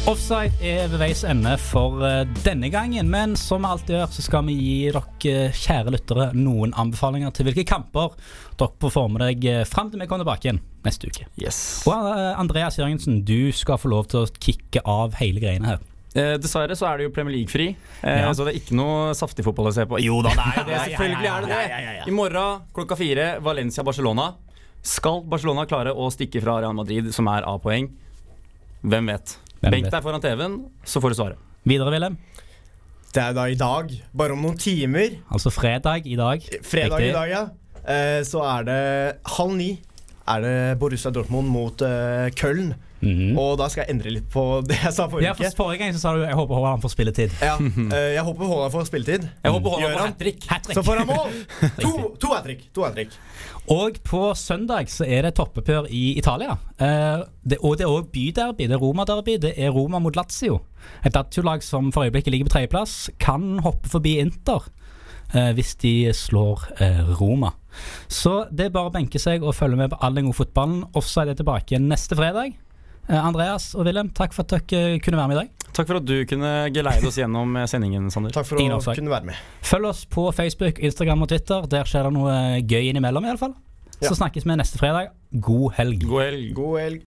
Offside er ved veis ende for eh, denne gangen, men som vi alltid gjør, så skal vi gi dere eh, kjære lyttere noen anbefalinger til hvilke kamper dere få deg eh, fram til vi kommer tilbake igjen neste uke. Yes. Og Andreas Jørgensen, du skal få lov til å kicke av hele greiene her. Eh, dessverre så er det jo Premier League-fri, eh, Ja. så det er ikke noe saftig fotball å se på. Jo da, det er jo det. Ja, Selvfølgelig er det det. I morgen klokka fire, Valencia-Barcelona. Skal Barcelona klare å stikke fra Real Madrid, som er A-poeng? Hvem vet? Benk deg foran TV-en, så får du svaret. Videre, Wilhelm. Det er da i dag, bare om noen timer, Altså fredag i dag. fredag Riktig. i dag, ja, eh, så er det halv ni. Er det Borussia Dortmund mot eh, Köln. Mhm. Og da skal jeg endre litt på det jeg sa forrige Ja, for. Forrige gang så sa du jeg håper Haaland får spilletid. Ja, eh, jeg håper Haaland får spilletid. Jeg håper Haaland får hat trick. Hat-trick. Så får han mål! To, to hat trick. To hat trick. Og på søndag så er det toppoppgjør i Italia. Eh, det, og det er òg byderby. Det er Roma-derby. Det er Roma mot Lazio. Et Lazio-lag som for øyeblikket ligger på tredjeplass, kan hoppe forbi Inter eh, hvis de slår eh, Roma. Så det er bare å benke seg og følge med på all den gode fotballen. Offside er tilbake neste fredag. Eh, Andreas og Wilhelm, takk for at dere kunne være med i dag. Takk for at du kunne geleide oss gjennom eh, sendingen, Sander. Takk for å kunne være med. Følg oss på Facebook, Instagram og Twitter. Der skjer det noe gøy innimellom, iallfall. Ja. Så snakkes vi neste fredag. God helg. God helg. God helg.